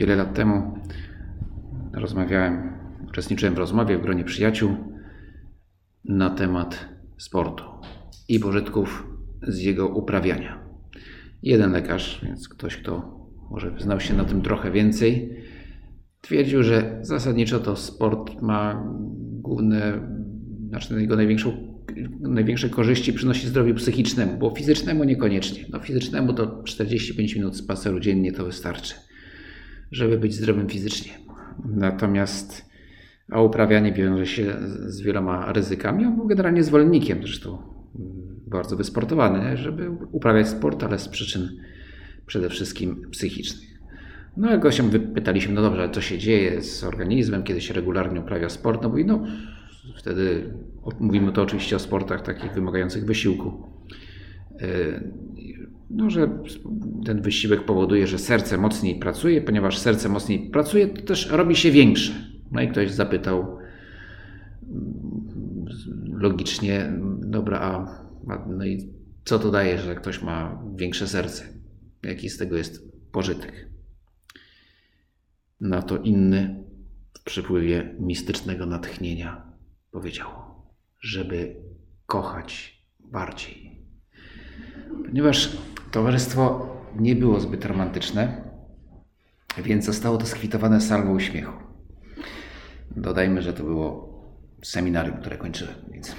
wiele lat temu, rozmawiałem, uczestniczyłem w rozmowie w gronie przyjaciół na temat sportu i pożytków z jego uprawiania. Jeden lekarz, więc ktoś, kto może znał się na tym trochę więcej, twierdził, że zasadniczo to sport ma główne, znaczy jego największą największe korzyści przynosi zdrowiu psychicznemu, bo fizycznemu niekoniecznie. No fizycznemu to 45 minut spaceru dziennie to wystarczy, żeby być zdrowym fizycznie. Natomiast a uprawianie wiąże się z wieloma ryzykami. On był generalnie zwolennikiem, zresztą bardzo wysportowany, żeby uprawiać sport, ale z przyczyn przede wszystkim psychicznych. No jak go się wypytaliśmy, no dobrze, co się dzieje z organizmem, kiedy się regularnie uprawia sport? No mówi, no wtedy mówimy to oczywiście o sportach takich wymagających wysiłku. No, że ten wysiłek powoduje, że serce mocniej pracuje, ponieważ serce mocniej pracuje, to też robi się większe. No i ktoś zapytał logicznie, dobra, a no i co to daje, że ktoś ma większe serce? Jaki z tego jest pożytek? Na to inny w przypływie mistycznego natchnienia powiedział, żeby kochać bardziej. Ponieważ towarzystwo nie było zbyt romantyczne, więc zostało to skwitowane salwą uśmiechu. Dodajmy, że to było seminarium, które kończyłem, więc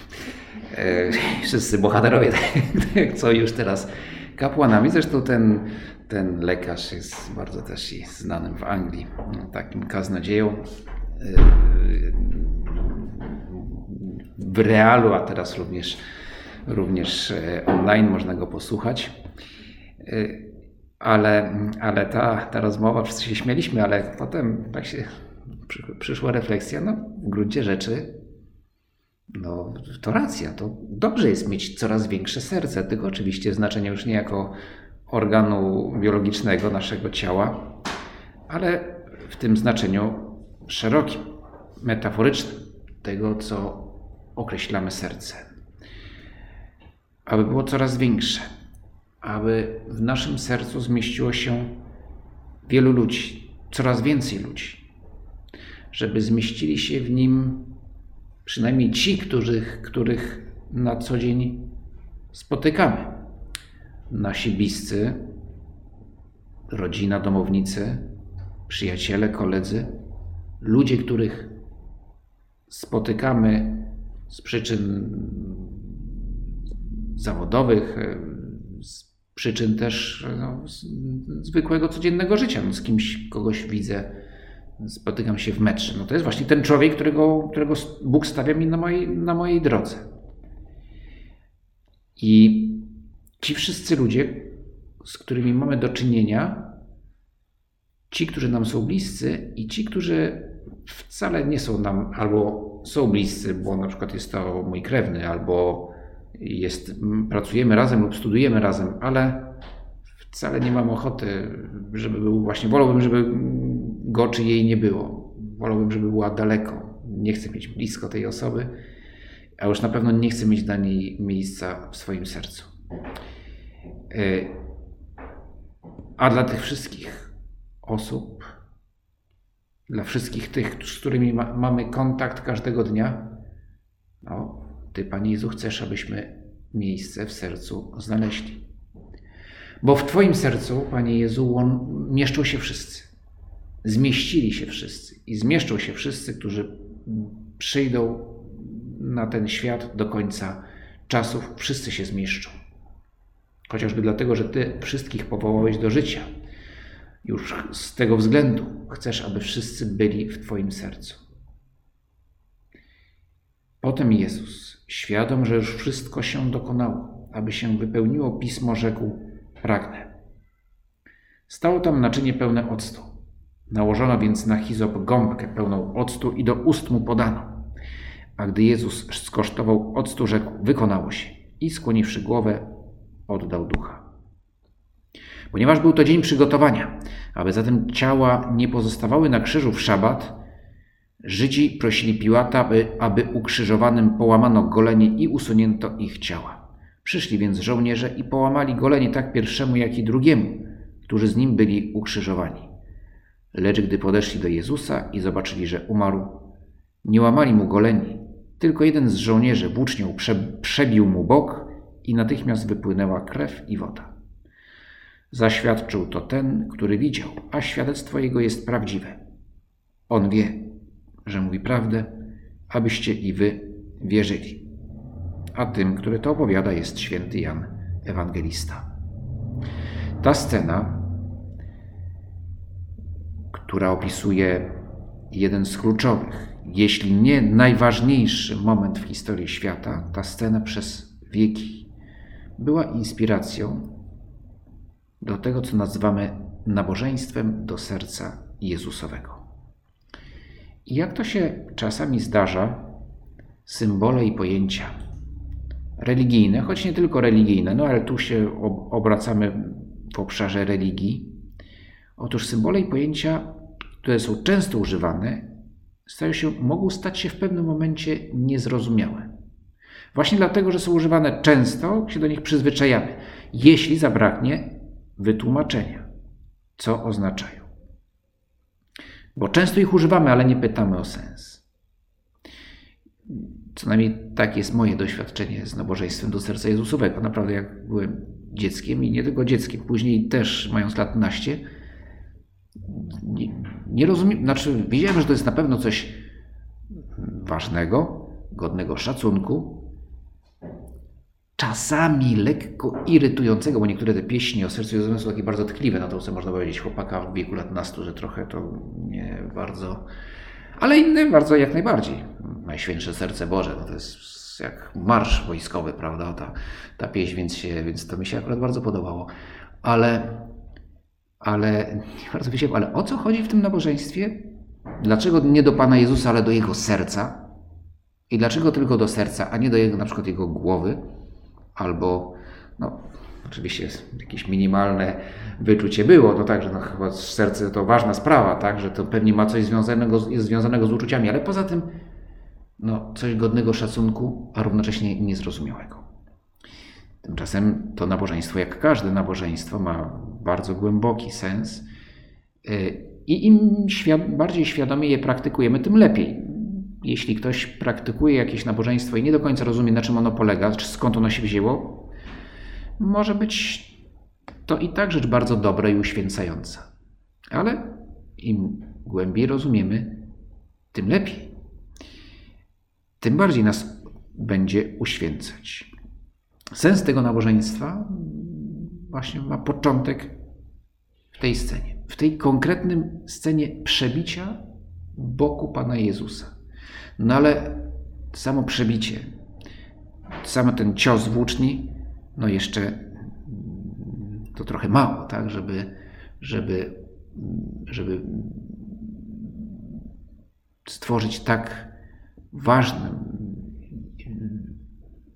e, wszyscy bohaterowie, co już teraz kapłanami. Zresztą ten, ten lekarz jest bardzo też znanym w Anglii, takim kaznodzieją. E, w realu, a teraz również, również e, online można go posłuchać. E, ale, ale ta, ta rozmowa, wszyscy się śmieliśmy, ale potem tak się przyszła refleksja, no w gruncie rzeczy no, to racja, to dobrze jest mieć coraz większe serce, tylko oczywiście znaczenie już nie jako organu biologicznego naszego ciała, ale w tym znaczeniu szerokim, metaforycznym, tego co określamy serce. Aby było coraz większe, aby w naszym sercu zmieściło się wielu ludzi, coraz więcej ludzi, żeby zmieścili się w nim przynajmniej ci, których, których na co dzień spotykamy. Nasi bliscy, rodzina, domownicy, przyjaciele, koledzy, ludzie, których spotykamy z przyczyn zawodowych, przyczyn też no, zwykłego, codziennego życia. No, z kimś, kogoś widzę, spotykam się w metrze. No to jest właśnie ten człowiek, którego, którego Bóg stawia mi na mojej, na mojej drodze. I ci wszyscy ludzie, z którymi mamy do czynienia, ci, którzy nam są bliscy i ci, którzy wcale nie są nam albo są bliscy, bo na przykład jest to mój krewny, albo jest, pracujemy razem lub studujemy razem, ale wcale nie mam ochoty, żeby był właśnie, wolałbym, żeby go czy jej nie było. Wolałbym, żeby była daleko. Nie chcę mieć blisko tej osoby, a już na pewno nie chcę mieć dla niej miejsca w swoim sercu. E, a dla tych wszystkich osób, dla wszystkich tych, z którymi ma, mamy kontakt każdego dnia, no, Ty, Panie Jezu, chcesz, abyśmy miejsce w sercu znaleźli. Bo w Twoim sercu, Panie Jezu, mieszczą się wszyscy. Zmieścili się wszyscy i zmieszczą się wszyscy, którzy przyjdą na ten świat do końca czasów. Wszyscy się zmieszczą. Chociażby dlatego, że Ty wszystkich powołałeś do życia już z tego względu chcesz, aby wszyscy byli w Twoim sercu. Potem Jezus, świadom, że już wszystko się dokonało, aby się wypełniło pismo, rzekł: Pragnę. Stało tam naczynie pełne octu. Nałożono więc na Hizop gąbkę pełną octu i do ust mu podano. A gdy Jezus skosztował octu, rzekł, wykonało się. I skłoniwszy głowę, oddał ducha. Ponieważ był to dzień przygotowania, aby zatem ciała nie pozostawały na krzyżu w szabat, Żydzi prosili Piłata, aby, aby ukrzyżowanym połamano golenie i usunięto ich ciała. Przyszli więc żołnierze i połamali golenie tak pierwszemu, jak i drugiemu, którzy z nim byli ukrzyżowani. Lecz gdy podeszli do Jezusa i zobaczyli, że umarł, nie łamali mu goleni, tylko jeden z żołnierzy włócznią prze, przebił mu bok i natychmiast wypłynęła krew i woda. Zaświadczył to ten, który widział, a świadectwo jego jest prawdziwe. On wie, że mówi prawdę, abyście i wy wierzyli. A tym, który to opowiada, jest święty Jan Ewangelista. Ta scena, która opisuje jeden z kluczowych, jeśli nie najważniejszy moment w historii świata, ta scena przez wieki była inspiracją do tego, co nazywamy nabożeństwem do serca Jezusowego. I jak to się czasami zdarza, symbole i pojęcia religijne, choć nie tylko religijne, no ale tu się obracamy w obszarze religii. Otóż symbole i pojęcia, które są często używane, stają się, mogą stać się w pewnym momencie niezrozumiałe. Właśnie dlatego, że są używane często, się do nich przyzwyczajamy, jeśli zabraknie wytłumaczenia, co oznaczają. Bo często ich używamy, ale nie pytamy o sens. Co najmniej tak jest moje doświadczenie z nabożeństwem do serca Jezusowego. Naprawdę, jak byłem dzieckiem i nie tylko dzieckiem, później też mając lat naście, nie, nie rozumiem, znaczy wiedziałem, że to jest na pewno coś ważnego, godnego szacunku, czasami lekko irytującego, bo niektóre te pieśni o sercu Jezusowym są takie bardzo tkliwe, no to co można powiedzieć chłopaka w wieku lat nastu, że trochę to nie bardzo, ale inne bardzo jak najbardziej. Najświętsze Serce Boże, no to jest jak marsz wojskowy, prawda, ta, ta pieśń, więc, się, więc to mi się akurat bardzo podobało. Ale, ale, nie bardzo wiedziałem, ale o co chodzi w tym nabożeństwie? Dlaczego nie do Pana Jezusa, ale do Jego serca? I dlaczego tylko do serca, a nie do jego, na przykład Jego głowy? Albo no, oczywiście jakieś minimalne wyczucie było, to także no, chyba serce to ważna sprawa, tak, że to pewnie ma coś związanego, jest związanego z uczuciami, ale poza tym no, coś godnego szacunku, a równocześnie niezrozumiałego. Tymczasem to nabożeństwo, jak każde nabożeństwo, ma bardzo głęboki sens y, i im bardziej świadomie je praktykujemy, tym lepiej jeśli ktoś praktykuje jakieś nabożeństwo i nie do końca rozumie, na czym ono polega, skąd ono się wzięło, może być to i tak rzecz bardzo dobra i uświęcająca. Ale im głębiej rozumiemy, tym lepiej. Tym bardziej nas będzie uświęcać. Sens tego nabożeństwa właśnie ma początek w tej scenie, w tej konkretnym scenie przebicia boku Pana Jezusa. No ale samo przebicie, sam ten cios włóczni, no jeszcze to trochę mało, tak, żeby, żeby, żeby stworzyć tak ważny,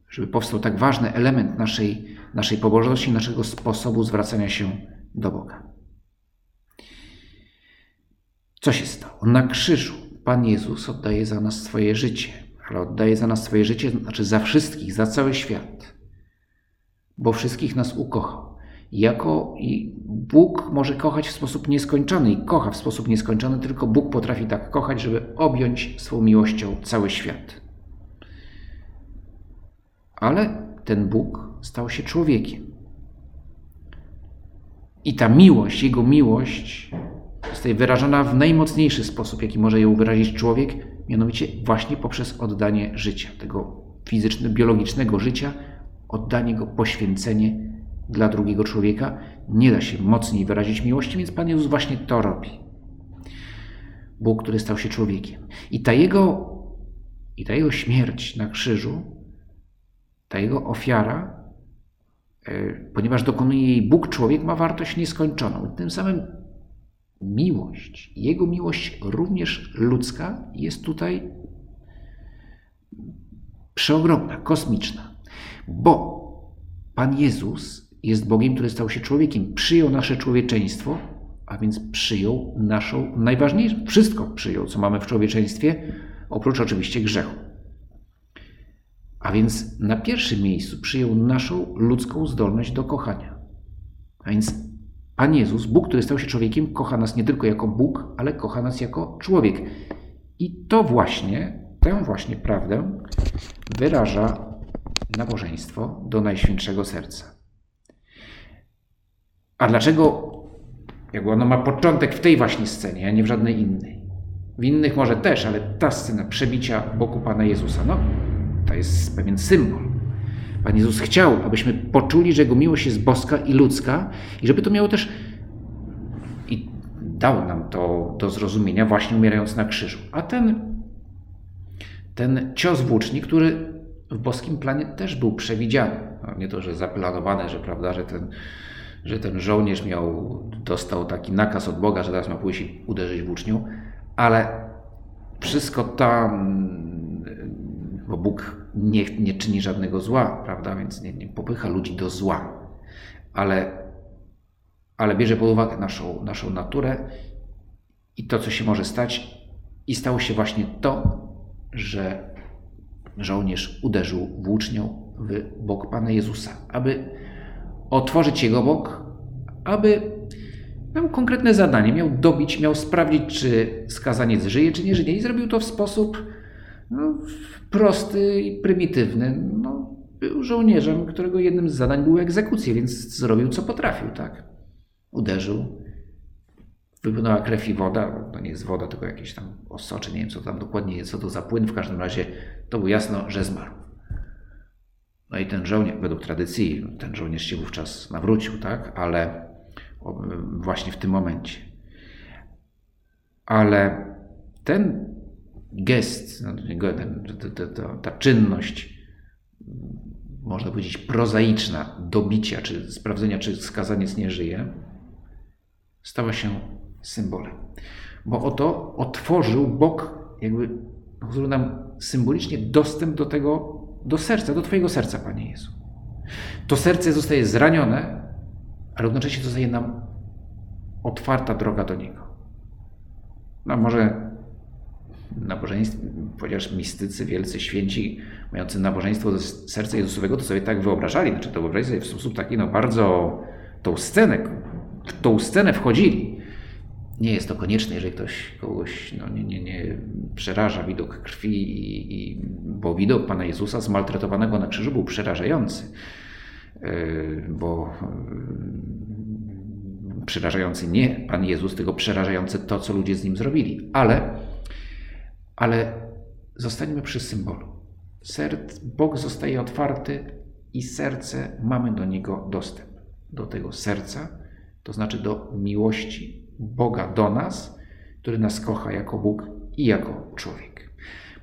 żeby powstał tak ważny element naszej, naszej pobożności, naszego sposobu zwracania się do Boga. Co się stało? Na krzyżu Pan Jezus oddaje za nas swoje życie, ale oddaje za nas swoje życie, znaczy za wszystkich, za cały świat, bo wszystkich nas ukochał. Jako i Bóg może kochać w sposób nieskończony i kocha w sposób nieskończony, tylko Bóg potrafi tak kochać, żeby objąć swą miłością cały świat. Ale ten Bóg stał się człowiekiem. I ta miłość, Jego miłość zostaje wyrażona w najmocniejszy sposób, jaki może ją wyrazić człowiek, mianowicie właśnie poprzez oddanie życia, tego fizycznego, biologicznego życia, oddanie go, poświęcenie dla drugiego człowieka. Nie da się mocniej wyrazić miłości, więc Pan Jezus właśnie to robi. Bóg, który stał się człowiekiem. I ta jego, i ta jego śmierć na krzyżu, ta jego ofiara, e, ponieważ dokonuje jej Bóg, człowiek ma wartość nieskończoną. Tym samym miłość, Jego miłość również ludzka jest tutaj przeogromna, kosmiczna, bo Pan Jezus jest Bogiem, który stał się człowiekiem, przyjął nasze człowieczeństwo, a więc przyjął naszą najważniejszą, wszystko przyjął, co mamy w człowieczeństwie, oprócz oczywiście grzechu. A więc na pierwszym miejscu przyjął naszą ludzką zdolność do kochania. A więc Pan Jezus, Bóg, który stał się człowiekiem, kocha nas nie tylko jako Bóg, ale kocha nas jako człowiek. I to właśnie, tę właśnie prawdę wyraża nabożeństwo do Najświętszego Serca. A dlaczego jakby ono ma początek w tej właśnie scenie, a nie w żadnej innej? W innych może też, ale ta scena przebicia boku Pana Jezusa, no, to jest pewien symbol. Pan Jezus chciał, abyśmy poczuli, że Jego miłość jest boska i ludzka i żeby to miało też i dał nam to do zrozumienia właśnie umierając na krzyżu. A ten, ten cios włóczni, który w boskim planie też był przewidziany. No, nie to, że zaplanowane, że prawda, że ten, że ten żołnierz miał, dostał taki nakaz od Boga, że teraz ma pójść i uderzyć włócznią, ale wszystko tam, bo Bóg nie, nie czyni żadnego zła, prawda, więc nie, nie popycha ludzi do zła, ale, ale bierze pod uwagę naszą, naszą naturę i to, co się może stać. I stało się właśnie to, że żołnierz uderzył włócznią w bok Pana Jezusa, aby otworzyć jego bok, aby miał konkretne zadanie, miał dobić, miał sprawdzić, czy skazaniec żyje, czy nie żyje. I zrobił to w sposób no, prosty i prymitywny. No, był żołnierzem, którego jednym z zadań były egzekucje, więc zrobił co potrafił, tak? Uderzył, wypłynęła krew i woda. To nie jest woda, tylko jakieś tam osocze, nie wiem co tam dokładnie jest, co to za płyn. W każdym razie to było jasno, że zmarł. No i ten żołnierz, według tradycji, ten żołnierz się wówczas nawrócił, tak? Ale właśnie w tym momencie. Ale ten gest, no, ta, ta, ta czynność, można powiedzieć, prozaiczna dobicia, czy sprawdzenia, czy skazaniec nie żyje, stała się symbolem. Bo oto otworzył Bóg, jakby pozwolił nam symbolicznie dostęp do tego, do serca, do Twojego serca, Panie Jezu. To serce zostaje zranione, a równocześnie zostaje nam otwarta droga do Niego. No może nabożeństwo, chociaż mistycy, wielcy święci, mający nabożeństwo do serca Jezusowego, to sobie tak wyobrażali, znaczy to wyobrażali sobie w sposób taki, no bardzo tą scenę, w tą scenę wchodzili. Nie jest to konieczne, jeżeli ktoś kogoś no, nie, nie, nie przeraża widok krwi, i, i, bo widok Pana Jezusa zmaltretowanego na krzyżu był przerażający, yy, bo yy, przerażający nie Pan Jezus, tylko przerażające to, co ludzie z Nim zrobili. Ale ale zostańmy przy symbolu. Serc, Bóg zostaje otwarty i serce, mamy do Niego dostęp. Do tego serca, to znaczy do miłości Boga do nas, który nas kocha jako Bóg i jako człowiek.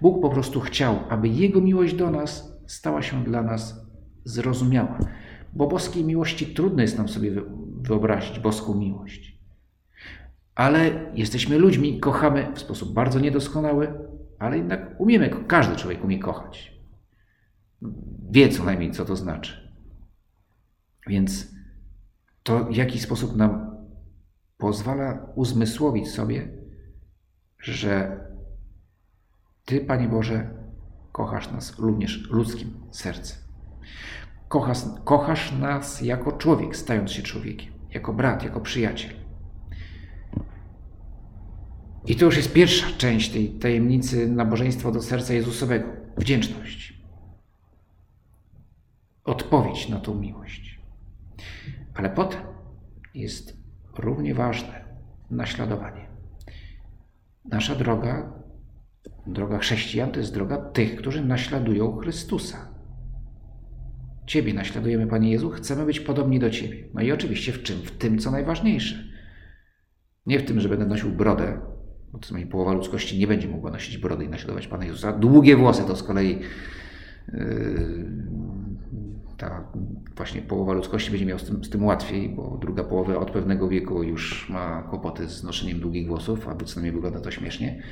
Bóg po prostu chciał, aby Jego miłość do nas stała się dla nas zrozumiała, bo boskiej miłości trudno jest nam sobie wyobrazić boską miłość ale jesteśmy ludźmi, kochamy w sposób bardzo niedoskonały, ale jednak umiemy, każdy człowiek umie kochać. Wie co najmniej, co to znaczy. Więc to w jaki sposób nam pozwala uzmysłowić sobie, że Ty, Panie Boże, kochasz nas również ludzkim sercem. Kochasz, kochasz nas jako człowiek, stając się człowiekiem, jako brat, jako przyjaciel. I to już jest pierwsza część tej tajemnicy nabożeństwa do serca Jezusowego wdzięczność. Odpowiedź na tą miłość. Ale potem jest równie ważne naśladowanie. Nasza droga, droga chrześcijan, to jest droga tych, którzy naśladują Chrystusa. Ciebie naśladujemy, Panie Jezu, chcemy być podobni do Ciebie. No i oczywiście w czym? W tym, co najważniejsze. Nie w tym, że będę nosił brodę, bo to jest połowa ludzkości nie będzie mogła nosić brody i naśladować Pana Jezusa. Długie włosy to z kolei yy, ta właśnie połowa ludzkości będzie miała z tym, z tym łatwiej, bo druga połowa od pewnego wieku już ma kłopoty z noszeniem długich włosów, albo co najmniej wygląda to śmiesznie.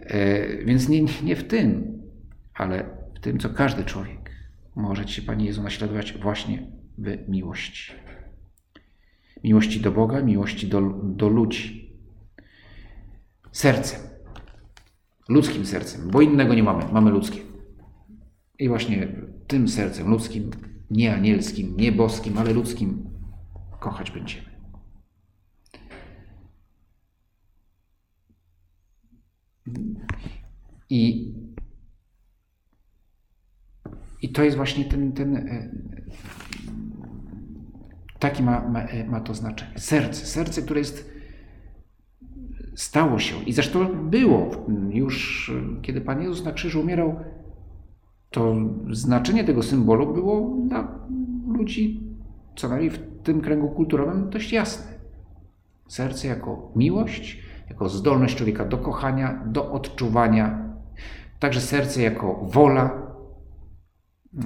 E, więc nie, nie w tym, ale w tym, co każdy człowiek może Ci, Panie Jezu, naśladować właśnie w miłości. Miłości do Boga, miłości do, do ludzi. Sercem. Ludzkim sercem, bo innego nie mamy, mamy ludzkie. I właśnie tym sercem ludzkim, nie anielskim, nie boskim, ale ludzkim kochać będziemy. I, i to jest właśnie ten, ten e, taki ma, ma, e, ma to znaczenie. Serce, serce, które jest stało się i zresztą było już, kiedy Pan Jezus na krzyżu umierał, to znaczenie tego symbolu było dla ludzi, co najmniej w tym kręgu kulturowym, dość jasne. Serce jako miłość, jako zdolność człowieka do kochania, do odczuwania, także serce jako wola,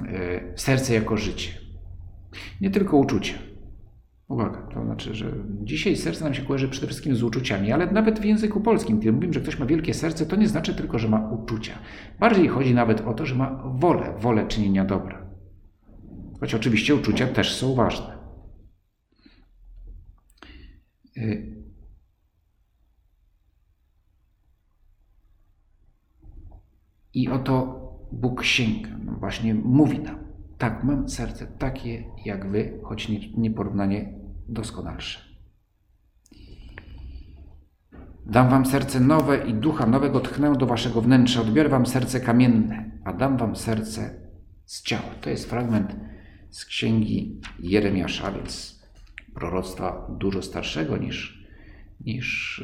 e, serce jako życie. Nie tylko uczucia. Uwaga, to znaczy, że dzisiaj serce nam się kojarzy przede wszystkim z uczuciami, ale nawet w języku polskim, kiedy mówimy, że ktoś ma wielkie serce, to nie znaczy tylko, że ma uczucia. Bardziej chodzi nawet o to, że ma wolę, wolę czynienia dobra. Choć oczywiście uczucia też są ważne. Y, I oto Bóg sięga, no właśnie mówi nam, tak, mam serce takie jak wy, choć nieporównanie doskonalsze. Dam wam serce nowe i ducha nowego tchnę do waszego wnętrza. Odbiorę wam serce kamienne, a dam wam serce z ciała. To jest fragment z księgi Jeremiasza, więc proroctwa dużo starszego niż, niż,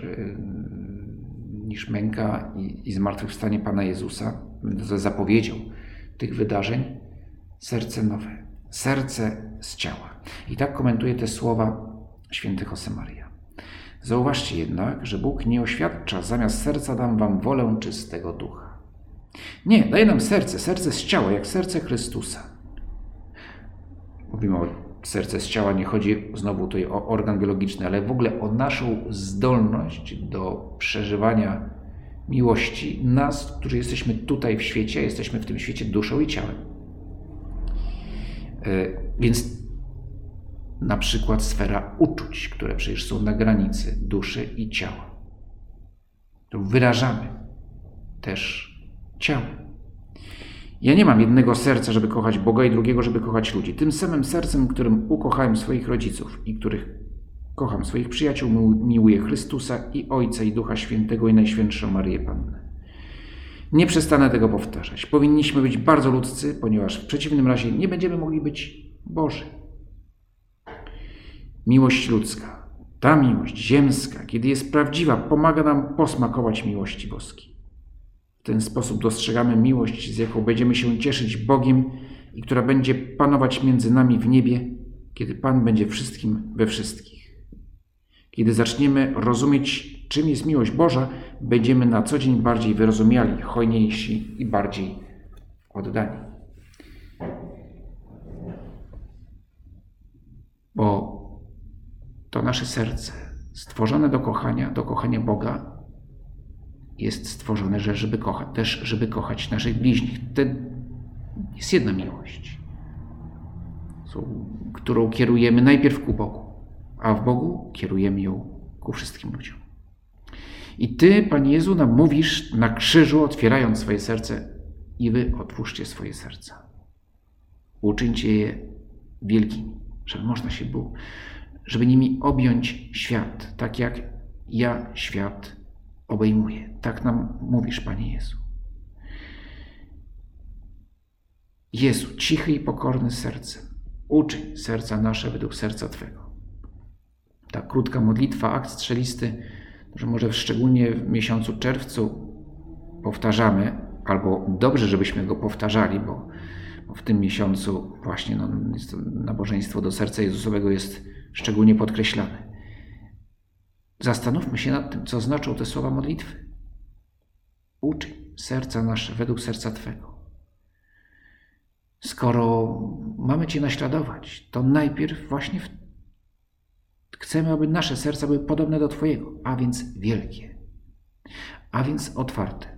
niż męka i, i zmartwychwstanie Pana Jezusa, ze zapowiedzią tych wydarzeń. Serce nowe, serce z ciała. I tak komentuje te słowa święty Josemaria. Zauważcie jednak, że Bóg nie oświadcza, zamiast serca dam wam wolę czystego ducha. Nie, daje nam serce, serce z ciała, jak serce Chrystusa. Mówimy o serce z ciała, nie chodzi znowu tutaj o organ biologiczny, ale w ogóle o naszą zdolność do przeżywania miłości nas, którzy jesteśmy tutaj w świecie, jesteśmy w tym świecie duszą i ciałem. E, więc na przykład sfera uczuć, które przecież są na granicy duszy i ciała. To wyrażamy też ciało. Ja nie mam jednego serca, żeby kochać Boga i drugiego, żeby kochać ludzi. Tym samym sercem, którym ukochałem swoich rodziców i których kocham swoich przyjaciół, miłuję Chrystusa i Ojca i Ducha Świętego i Najświętszą Marię Pannę. Nie przestanę tego powtarzać. Powinniśmy być bardzo ludzcy, ponieważ w przeciwnym razie nie będziemy mogli być Boży. Miłość ludzka, ta miłość ziemska, kiedy jest prawdziwa, pomaga nam posmakować miłości boskiej. W ten sposób dostrzegamy miłość, z jaką będziemy się cieszyć Bogiem i która będzie panować między nami w niebie, kiedy Pan będzie wszystkim we wszystkich. Kiedy zaczniemy rozumieć, czym jest miłość Boża, będziemy na co dzień bardziej wyrozumiali, hojniejsi i bardziej oddani. Bo to nasze serce, stworzone do kochania, do kochania Boga, jest stworzone, że żeby kochać, też żeby kochać naszych bliźnich. To jest jedna miłość, którą kierujemy najpierw ku Bogu, a w Bogu kierujemy ją ku wszystkim ludziom. I Ty, Panie Jezu, nam mówisz na krzyżu, otwierając swoje serce, i Wy otwórzcie swoje serca. Uczyńcie je wielkimi, żeby można się było, żeby nimi objąć świat, tak jak ja świat obejmuję. Tak nam mówisz, Panie Jezu. Jezu, cichy i pokorny sercem, uczyń serca nasze według serca Twego. Ta krótka modlitwa, akt strzelisty, że może szczególnie w miesiącu czerwcu powtarzamy, albo dobrze, żebyśmy go powtarzali, bo, w tym miesiącu właśnie no, nabożeństwo do serca Jezusowego jest szczególnie podkreślane. Zastanówmy się nad tym, co znaczą te słowa modlitwy. Uczyń serca nasze według serca Twego. Skoro mamy Cię naśladować, to najpierw właśnie w... chcemy, aby nasze serca były podobne do Twojego, a więc wielkie, a więc otwarte.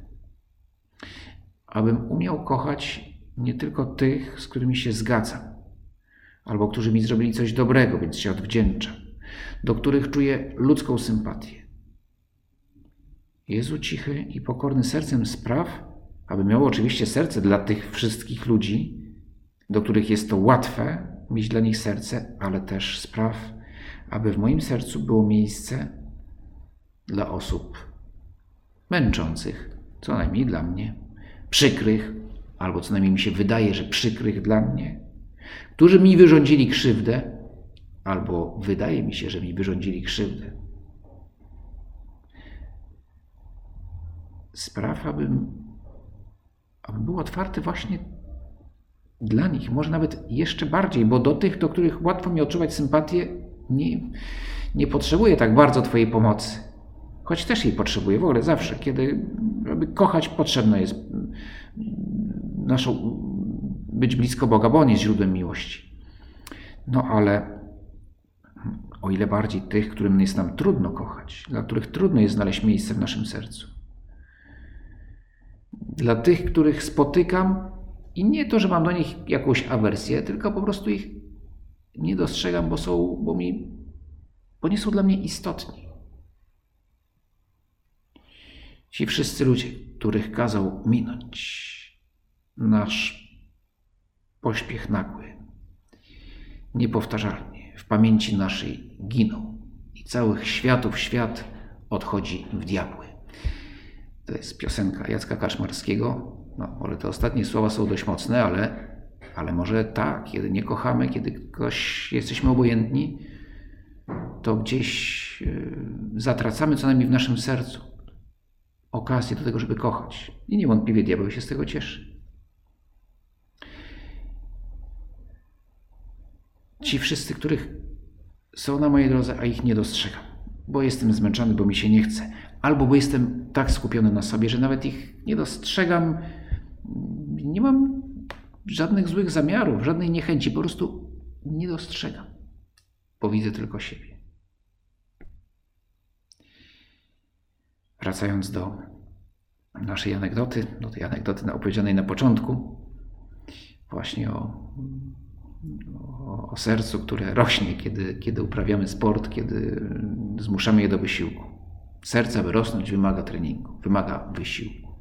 Abym umiał kochać nie tylko tych, z którymi się zgadzam, albo którzy mi zrobili coś dobrego, więc się odwdzięczam, do których czuję ludzką sympatię. Jezu cichy i pokorny sercem spraw, aby miało oczywiście serce dla tych wszystkich ludzi, do których jest to łatwe mieć dla nich serce, ale też spraw, aby w moim sercu było miejsce dla osób męczących, co najmniej dla mnie, przykrych, albo co najmniej mi się wydaje, że przykrych dla mnie, którzy mi wyrządzili krzywdę, albo wydaje mi się, że mi wyrządzili krzywdę. Spraw, abym, abym był otwarty właśnie dla nich, może nawet jeszcze bardziej, bo do tych, do których łatwo mi odczuwać sympatię, nie, nie potrzebuję tak bardzo Twojej pomocy. Choć też jej potrzebuję w ogóle zawsze, kiedy aby kochać potrzebne jest naszą być blisko Boga, bo On jest źródłem miłości. No ale o ile bardziej tych, którym jest nam trudno kochać, dla których trudno jest znaleźć miejsce w naszym sercu. Dla tych, których spotykam i nie to, że mam do nich jakąś awersję, tylko po prostu ich nie dostrzegam, bo są, bo mi, bo nie są dla mnie istotni. Ci wszyscy ludzie, których kazał minąć nasz pośpiech nagły, niepowtarzalnie w pamięci naszej giną i całych światów świat odchodzi w diabły. To jest piosenka Jacka Kaszmarskiego, no, może te ostatnie słowa są dość mocne, ale, ale może tak, kiedy nie kochamy, kiedy ktoś jesteśmy obojętni, to gdzieś yy, zatracamy co najmniej w naszym sercu okazję do tego, żeby kochać. I niewątpliwie diabeł się z tego cieszy. Ci wszyscy, których są na mojej drodze, a ich nie dostrzegam, bo jestem zmęczony, bo mi się nie chce, albo bo jestem tak skupiony na sobie, że nawet ich nie dostrzegam. Nie mam żadnych złych zamiarów, żadnej niechęci, po prostu nie dostrzegam, bo widzę tylko siebie. Wracając do naszej anegdoty, do tej anegdoty opowiedzianej na początku, właśnie o, o, sercu, które rośnie, kiedy, kiedy uprawiamy sport, kiedy zmuszamy je do wysiłku. Serce, aby rosnąć, wymaga treningu, wymaga wysiłku.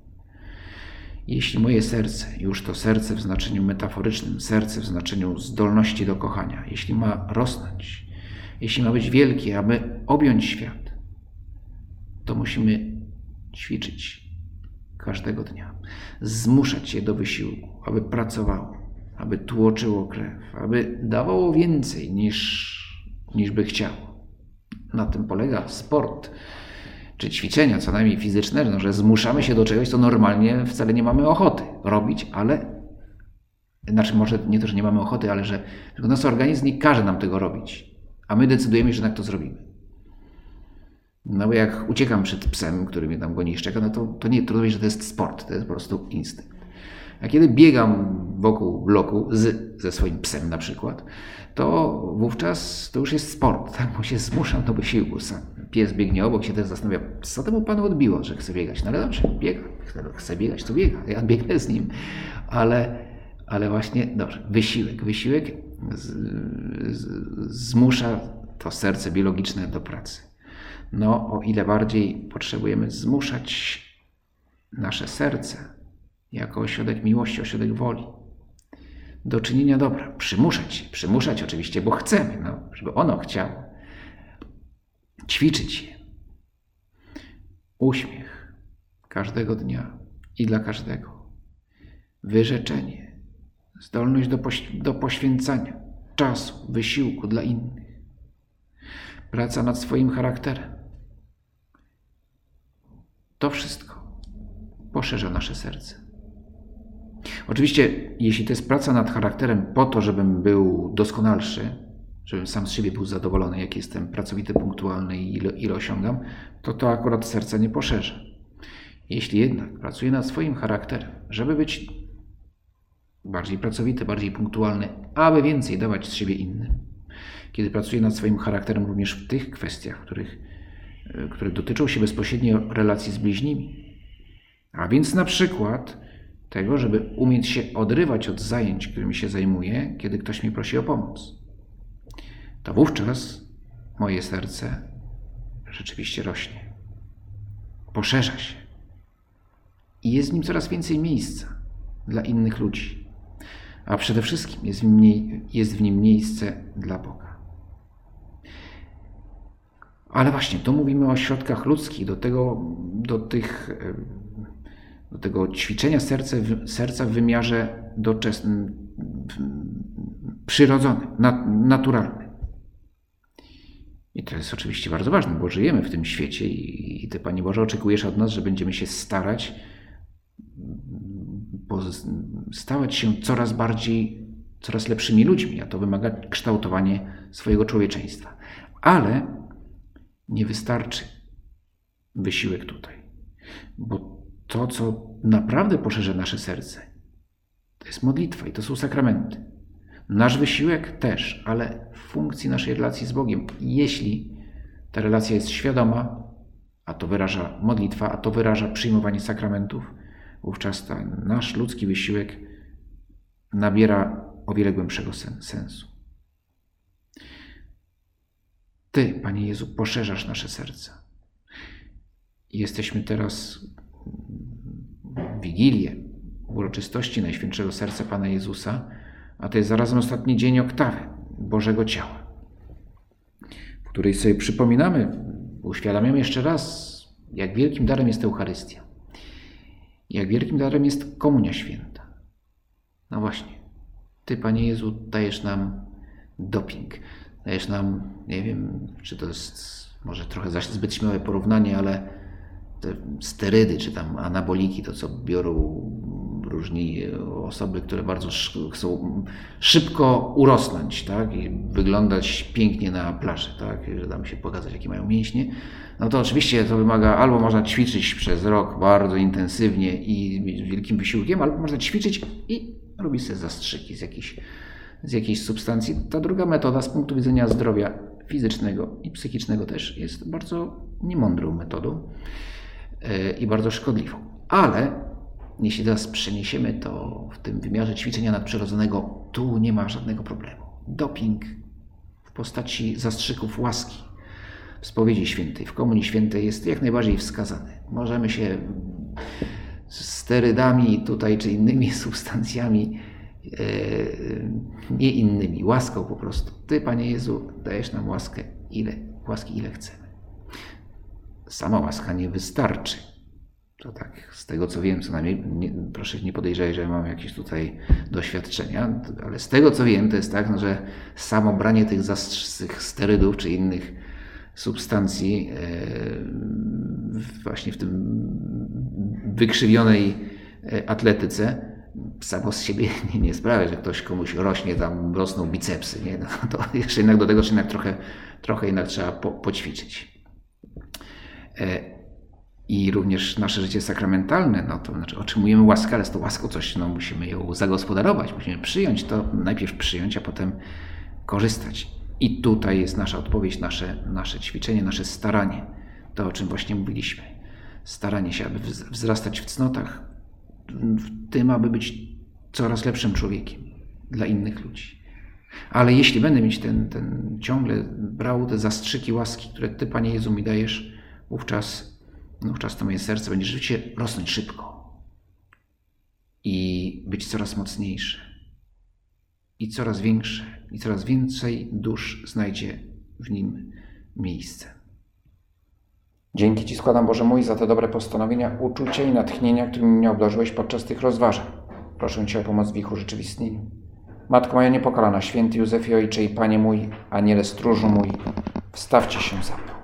Jeśli moje serce, już to serce w znaczeniu metaforycznym, serce w znaczeniu zdolności do kochania, jeśli ma rosnąć, jeśli ma być wielkie, aby objąć świat, to musimy ćwiczyć każdego dnia, zmuszać je do wysiłku, aby pracowało, aby tłoczyło krew, aby dawało więcej niż, niż by chciało. Na tym polega sport czy ćwiczenia, co najmniej fizyczne, no, że zmuszamy się do czegoś, co normalnie wcale nie mamy ochoty robić, ale znaczy może nie to, że nie mamy ochoty, ale że nasz organizm nie każe nam tego robić, a my decydujemy, że jednak to zrobimy. No bo jak uciekam przed psem, który mnie tam goni i szczeka, no to, to nie trudno że to jest sport, to jest po prostu instynkt. A kiedy biegam wokół bloku z, ze swoim psem na przykład, to wówczas to już jest sport, tak? bo się zmuszam do wysiłku. Pies biegnie obok, się też zastanawia, co temu panu odbiło, że chce biegać. No ale dobrze, biega, chce biegać, to biega, ja biegnę z nim, ale, ale właśnie, dobrze, wysiłek, wysiłek z, z, zmusza to serce biologiczne do pracy. No, o ile bardziej potrzebujemy zmuszać nasze serce jako ośrodek miłości, ośrodek woli, do czynienia dobra. Przymuszać, przymuszać oczywiście, bo chcemy, no, żeby ono chciało. Ćwiczyć je. Uśmiech każdego dnia i dla każdego. Wyrzeczenie, zdolność do, poś do poświęcania czasu, wysiłku dla innych. Praca nad swoim charakterem. To wszystko poszerza nasze serce. Oczywiście, jeśli to jest praca nad charakterem po to, żebym był doskonalszy, żebym sam z siebie był zadowolony, jak jestem pracowity, punktualny i ile, ile osiągam, to to akurat serca nie poszerza. Jeśli jednak pracuję nad swoim charakterem, żeby być bardziej pracowity, bardziej punktualny, aby więcej dawać z siebie innym. Kiedy pracuję nad swoim charakterem również w tych kwestiach, których, e, które dotyczą się bezpośrednio relacji z bliźnimi. A więc na przykład tego, żeby umieć się odrywać od zajęć, którymi się zajmuję, kiedy ktoś mi prosi o pomoc. To wówczas moje serce rzeczywiście rośnie, poszerza się i jest w nim coraz więcej miejsca dla innych ludzi. A przede wszystkim jest w jest w nim miejsce dla Boga. Ale właśnie, tu mówimy o środkach ludzkich, do tego, do tych do tego ćwiczenia serca, serca w wymiarze doczesnym, przyrodzonym, naturalnym. I to jest oczywiście bardzo ważne, bo żyjemy w tym świecie i, i Ty, Panie Boże, oczekujesz od nas, że będziemy się starać stawać się coraz bardziej, coraz lepszymi ludźmi, a to wymaga kształtowania swojego człowieczeństwa. Ale nie wystarczy wysiłek tutaj, bo to, co naprawdę poszerza nasze serce, to jest modlitwa i to są sakramenty. Nasz wysiłek też, ale w funkcji naszej relacji z Bogiem. Jeśli ta relacja jest świadoma, a to wyraża modlitwa, a to wyraża przyjmowanie sakramentów, wówczas ten nasz ludzki wysiłek nabiera o wiele głębszego sensu. Ty, Panie Jezu, poszerzasz nasze serca. Jesteśmy teraz Wigilię, uroczystości Najświętszego Serca Pana Jezusa, a to jest zarazem ostatni dzień oktawy Bożego Ciała, w której sobie przypominamy, uświadamiamy jeszcze raz, jak wielkim darem jest Eucharystia, jak wielkim darem jest Komunia Święta. No właśnie, Ty, Panie Jezu, dajesz nam doping, dajesz nam, nie wiem, czy to jest może trochę zbyt śmiałe porównanie, ale te sterydy czy tam anaboliki, to co biorą różni osoby, które bardzo chcą szybko urosnąć tak? i wyglądać pięknie na plaży, tak? że tam się pokazać, jakie mają mięśnie, no to oczywiście to wymaga, albo można ćwiczyć przez rok bardzo intensywnie i wielkim wysiłkiem, albo można ćwiczyć i robić sobie zastrzyki z jakiejś, z jakiejś substancji. Ta druga metoda z punktu widzenia zdrowia fizycznego i psychicznego też jest bardzo niemądrą metodą i bardzo szkodliwą. Ale jeśli teraz przeniesiemy to w tym wymiarze ćwiczenia nadprzyrodzonego, tu nie ma żadnego problemu. Doping w postaci zastrzyków łaski w spowiedzi świętej, w komunii świętej jest jak najbardziej wskazany. Możemy się sterydami tutaj czy innymi substancjami, e, nie innymi, łaską po prostu. Ty, Panie Jezu, dajesz nam łaskę, ile, łaski ile chcemy sama łaska nie wystarczy. To tak, z tego co wiem, co najmniej, nie, proszę nie podejrzewać, że mam jakieś tutaj doświadczenia, ale z tego co wiem, to jest tak, no, że samo branie tych, tych sterydów czy innych substancji e, właśnie w tym wykrzywionej e, atletyce samo z siebie nie, nie sprawia, że ktoś komuś rośnie, tam rosną bicepsy. Nie? No, to jeszcze jednak do tego jednak trochę, trochę jednak trzeba po, poćwiczyć. E, i również nasze życie sakramentalne, no to znaczy otrzymujemy łaskę, ale z tą łaską coś, no musimy ją zagospodarować, musimy przyjąć to, najpierw przyjąć, a potem korzystać. I tutaj jest nasza odpowiedź, nasze, nasze ćwiczenie, nasze staranie, to o czym właśnie mówiliśmy. Staranie się, aby wzrastać w cnotach, w tym, aby być coraz lepszym człowiekiem dla innych ludzi. Ale jeśli będę mieć ten, ten ciągle brał te zastrzyki łaski, które Ty, Panie Jezu, mi dajesz, wówczas, wówczas to moje serce będzie życie rosnąć szybko i być coraz mocniejsze i coraz większe i coraz więcej dusz znajdzie w nim miejsce. Dzięki Ci składam Boże mój za te dobre postanowienia, uczucia i natchnienia, którymi mnie obdarzyłeś podczas tych rozważań. Proszę Cię o pomoc w ich urzeczywistnieniu. Matko moja niepokalana, święty Józefie Ojcze i Panie mój, aniele stróżu mój, wstawcie się za mną.